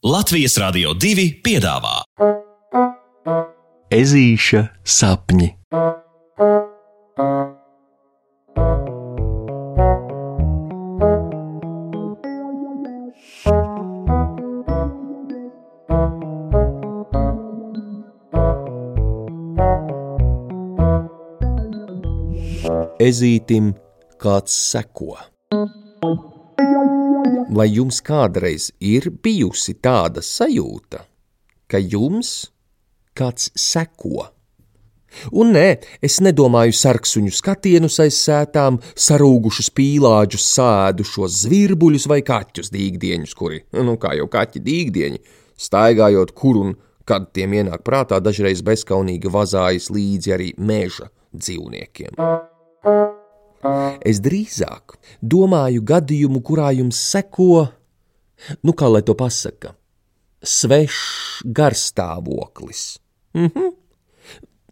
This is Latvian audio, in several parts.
Latvijas Rādio 2 piedāvā Ezīša sapņi. Ezītim kāds seko. Vai jums kādreiz ir bijusi tāda sajūta, ka jums kāds seko? Un nē, es nedomāju sarksuņu skatienus aiz sētām, sarūgušus pīlāģus, sēdušos zvirbuļus vai kaķus dīgdieņus, kuri, nu kā jau kaķi dīgdieņi, staigājot kur un kad tiem ienāk prātā, dažreiz bezkaunīgi vazājas līdzi arī meža dzīvniekiem. Es drīzāk domāju gadījumu, kurā jums seko, nu kā lai to pasaka, svešs garstāvoklis. Mhm.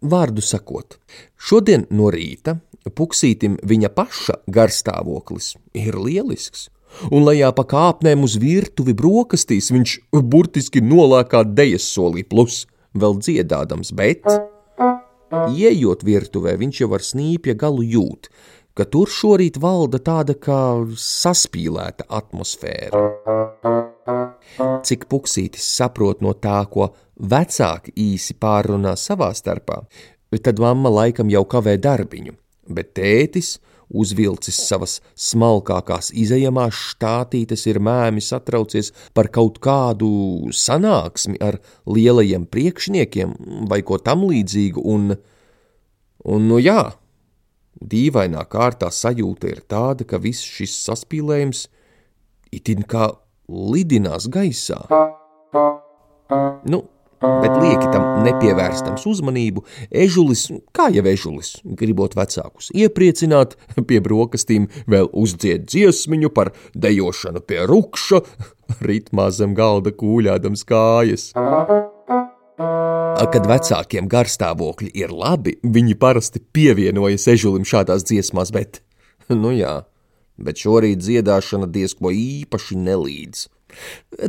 Vārdu sakot, šodien no rīta puksītim viņa paša garstāvoklis ir lielisks, un lejā pa kāpnēm uz virtuvi brokastīs viņš burtiski nolēkā dejas solī plus vēl dziedādams, bet, ieejot virtuvē, viņš jau ar snīpja galu jūt, ka tur šorīt valda tāda kā saspīlēta atmosfēra. Cik puksītis saprot no tā, ko vecāki īsi pārrunā savā starpā, tad mamma laikam jau kavē darbiņu, bet tētis, uzvilcis savas smalkākās izejamās štātītes, ir mēmi satraucies par kaut kādu sanāksmi ar lielajiem priekšniekiem vai ko tam līdzīgu, un, un nu jā, Dīvainā kārtā sajūta ir tāda, ka viss šis saspīlējums itin kā lidinās gaisā. Nu, bet lieki tam nepievērstams uzmanību, ežulis, kā jau ežulis, gribot vecākus iepriecināt, pie brokastīm vēl uzdzied dziesmiņu par dejošanu pie rukša, ritmā zem galda kūļādams kājas. Kad vecākiem garstāvokļi ir labi, viņi parasti pievienojas ežulim šādās dziesmās, bet, nu jā, bet šorīt dziedāšana diezko īpaši nelīdz.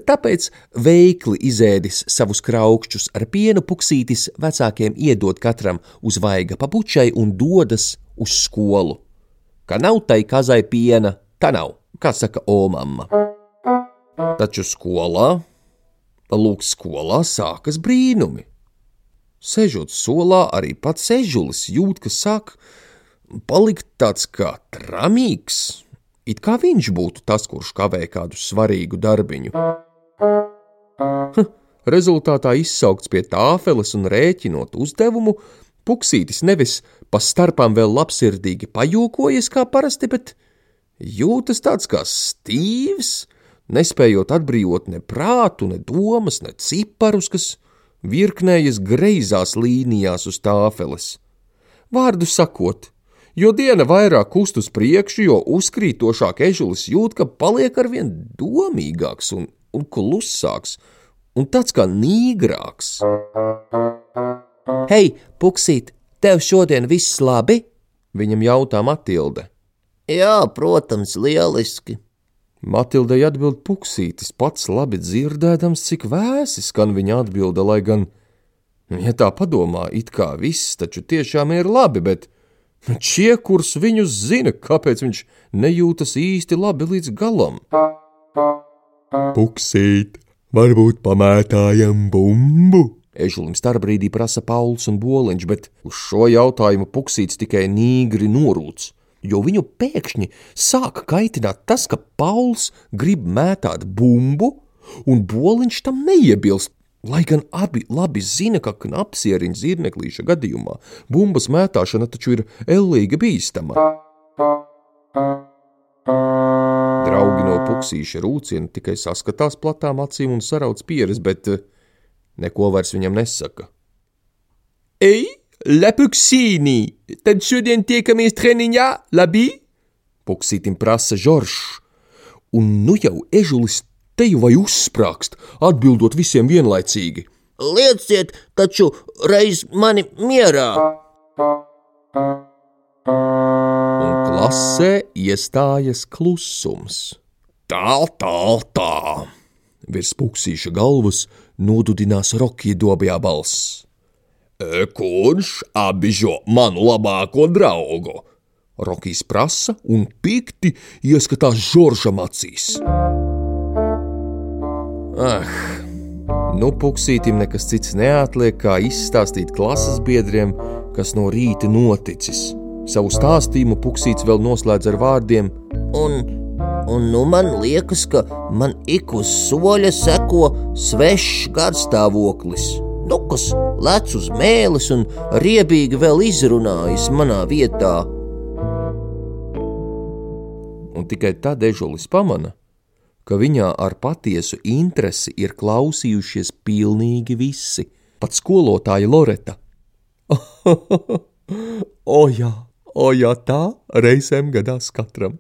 Tāpēc veikli izēdis savus kraukšķus ar pienu puksītis vecākiem iedod katram uz vaiga papučai un dodas uz skolu. Ka nav tai kazai piena, tā nav, kā saka Omamma. Taču skolā, lūk, skolā sākas brīnumi. Sežot solā, arī pats ežulis jūt, ka sāk palikt tāds kā tramīgs, it kā viņš būtu tas, kurš kavē kādu svarīgu darbiņu. Ha, rezultātā izsaukts pie tāfeles un rēķinot uzdevumu, puksītis nevis pa starpām vēl labsirdīgi pajokojas kā parasti, bet jūtas tāds kā stīvs, nespējot atbrīvot ne prātu, ne domas, ne ciparus, kas virknējas greizās līnijās uz tāfeles. Vārdu sakot, jo diena vairāk kust uz priekšu, jo uzkrītošāk ežulis jūt, ka paliek arvien domīgāks un, un klusāks, un tāds kā nīgrāks. Hei, puksīt, tev šodien viss labi? Viņam jautā Matilde. Jā, protams, lieliski. Matildei atbild puksītis, pats labi dzirdēdams, cik vēsi skan viņa atbilde, lai gan, ja tā padomā, it kā viss taču tiešām ir labi, bet šie, kurus viņus zina, kāpēc viņš nejūtas īsti labi līdz galam. Puksīt, varbūt pamētājam bumbu? Ežulim starbrīdī prasa Pauls un Boliņš, bet uz šo jautājumu puksīts tikai nīgri norūts jo viņu pēkšņi sāka kaitināt tas, ka Pauls grib mētāt bumbu, un boliņš tam neiebilst. Lai gan abi labi zina, ka knapsieriņa zirneklīša gadījumā bumbas mētāšana taču ir ellīga bīstama. Draugi no puksīša rūciena tikai saskatās platām acīm un sarauc pieres, bet eh, neko vairs viņam nesaka. Ei! Lepuksīnī, tad šodien tiekamies treniņā, labi? Puksītim prasa Žoržs, un nu jau ežulis teju vai uzsprāgst, atbildot visiem vienlaicīgi. Lieciet taču reiz mani mierā! Un klasē iestājas klusums. Tā, tā, tā! Virs puksīša galvas nodudinās Rokija dobjā balss. Kurš apbižo manu labāko draugu? Rokijs prasa un pikti ieskatās Žoržam acīs. Ah, nu puksītim nekas cits neatliek, kā izstāstīt klases biedriem, kas no rīta noticis. Savu stāstījumu puksīts vēl noslēdz ar vārdiem: Un, un nu man liekas, ka man ik uz soļa seko svešs garstāvoklis. Nu, kas lec uz mēlis un riebīgi vēl izrunājas manā vietā. Un tikai tad ežulis pamana, ka viņā ar patiesu interesi ir klausījušies pilnīgi visi, pat skolotāja Loreta. o jā, o jā, tā reizēm gadās katram,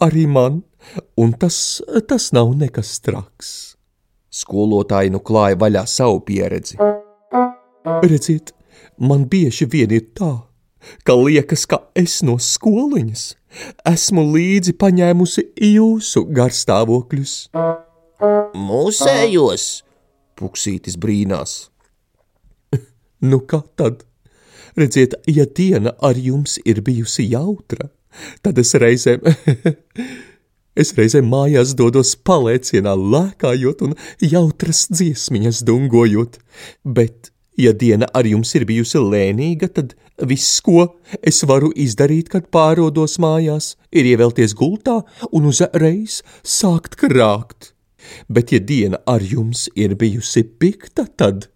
arī man, un tas, tas nav nekas traks. Skolotāji nu klāja vaļā savu pieredzi. Redziet, man bieži vien ir tā, ka liekas, ka es no skoliņas esmu līdzi paņēmusi jūsu garstāvokļus. Mūsējos, Puksītis brīnās. nu kā tad? Redziet, ja diena ar jums ir bijusi jautra, tad es reizēm, es reizēm mājās dodos palēcienā lēkājot un jautras dziesmiņas dungojot, bet Ja diena ar jums ir bijusi lēnīga, tad viss, ko es varu izdarīt, kad pārodos mājās, ir ievelties gultā un uzreiz sākt krākt. Bet, ja diena ar jums ir bijusi pikta, tad,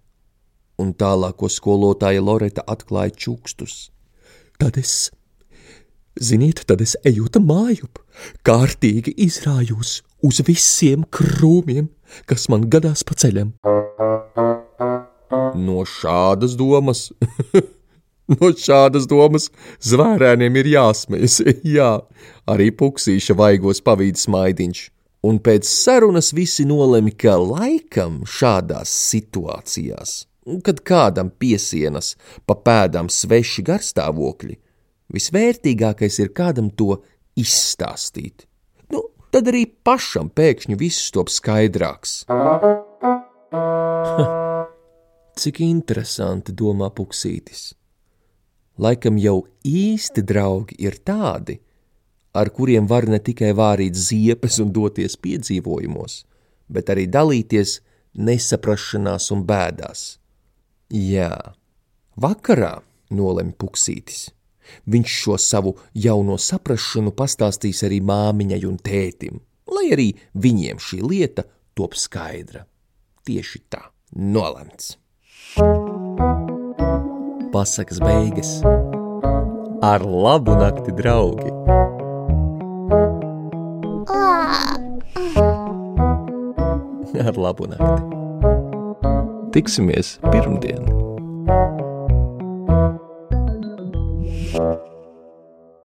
un tālāko skolotāja Loreta atklāja čukstus, tad es, ziniet, tad es ejot mājup, kārtīgi izrājos uz visiem krūmiem, kas man gadās pa ceļam. No šādas domas, no šādas domas zvērēniem ir jāsmējas. Jā, arī puksīša vaigos pavīd smaidiņš. Un pēc sarunas visi nolemi, ka laikam šādās situācijās, kad kādam piesienas pa pēdām sveši garstāvokļi, visvērtīgākais ir kādam to izstāstīt. Nu, tad arī pašam pēkšņi viss top skaidrāks. Cik interesanti, domā Puksītis. Laikam jau īsti draugi ir tādi, ar kuriem var ne tikai vārīt ziepes un doties piedzīvojumos, bet arī dalīties nesaprašanās un bēdās. Jā, vakarā nolem Puksītis. Viņš šo savu jauno saprašanu pastāstīs arī māmiņai un tētim, lai arī viņiem šī lieta top skaidra. Tieši tā, nolemts. Pasakas beigas ar labu nakti, draugi! Ar labu nakti! Tiksimies pirmdien!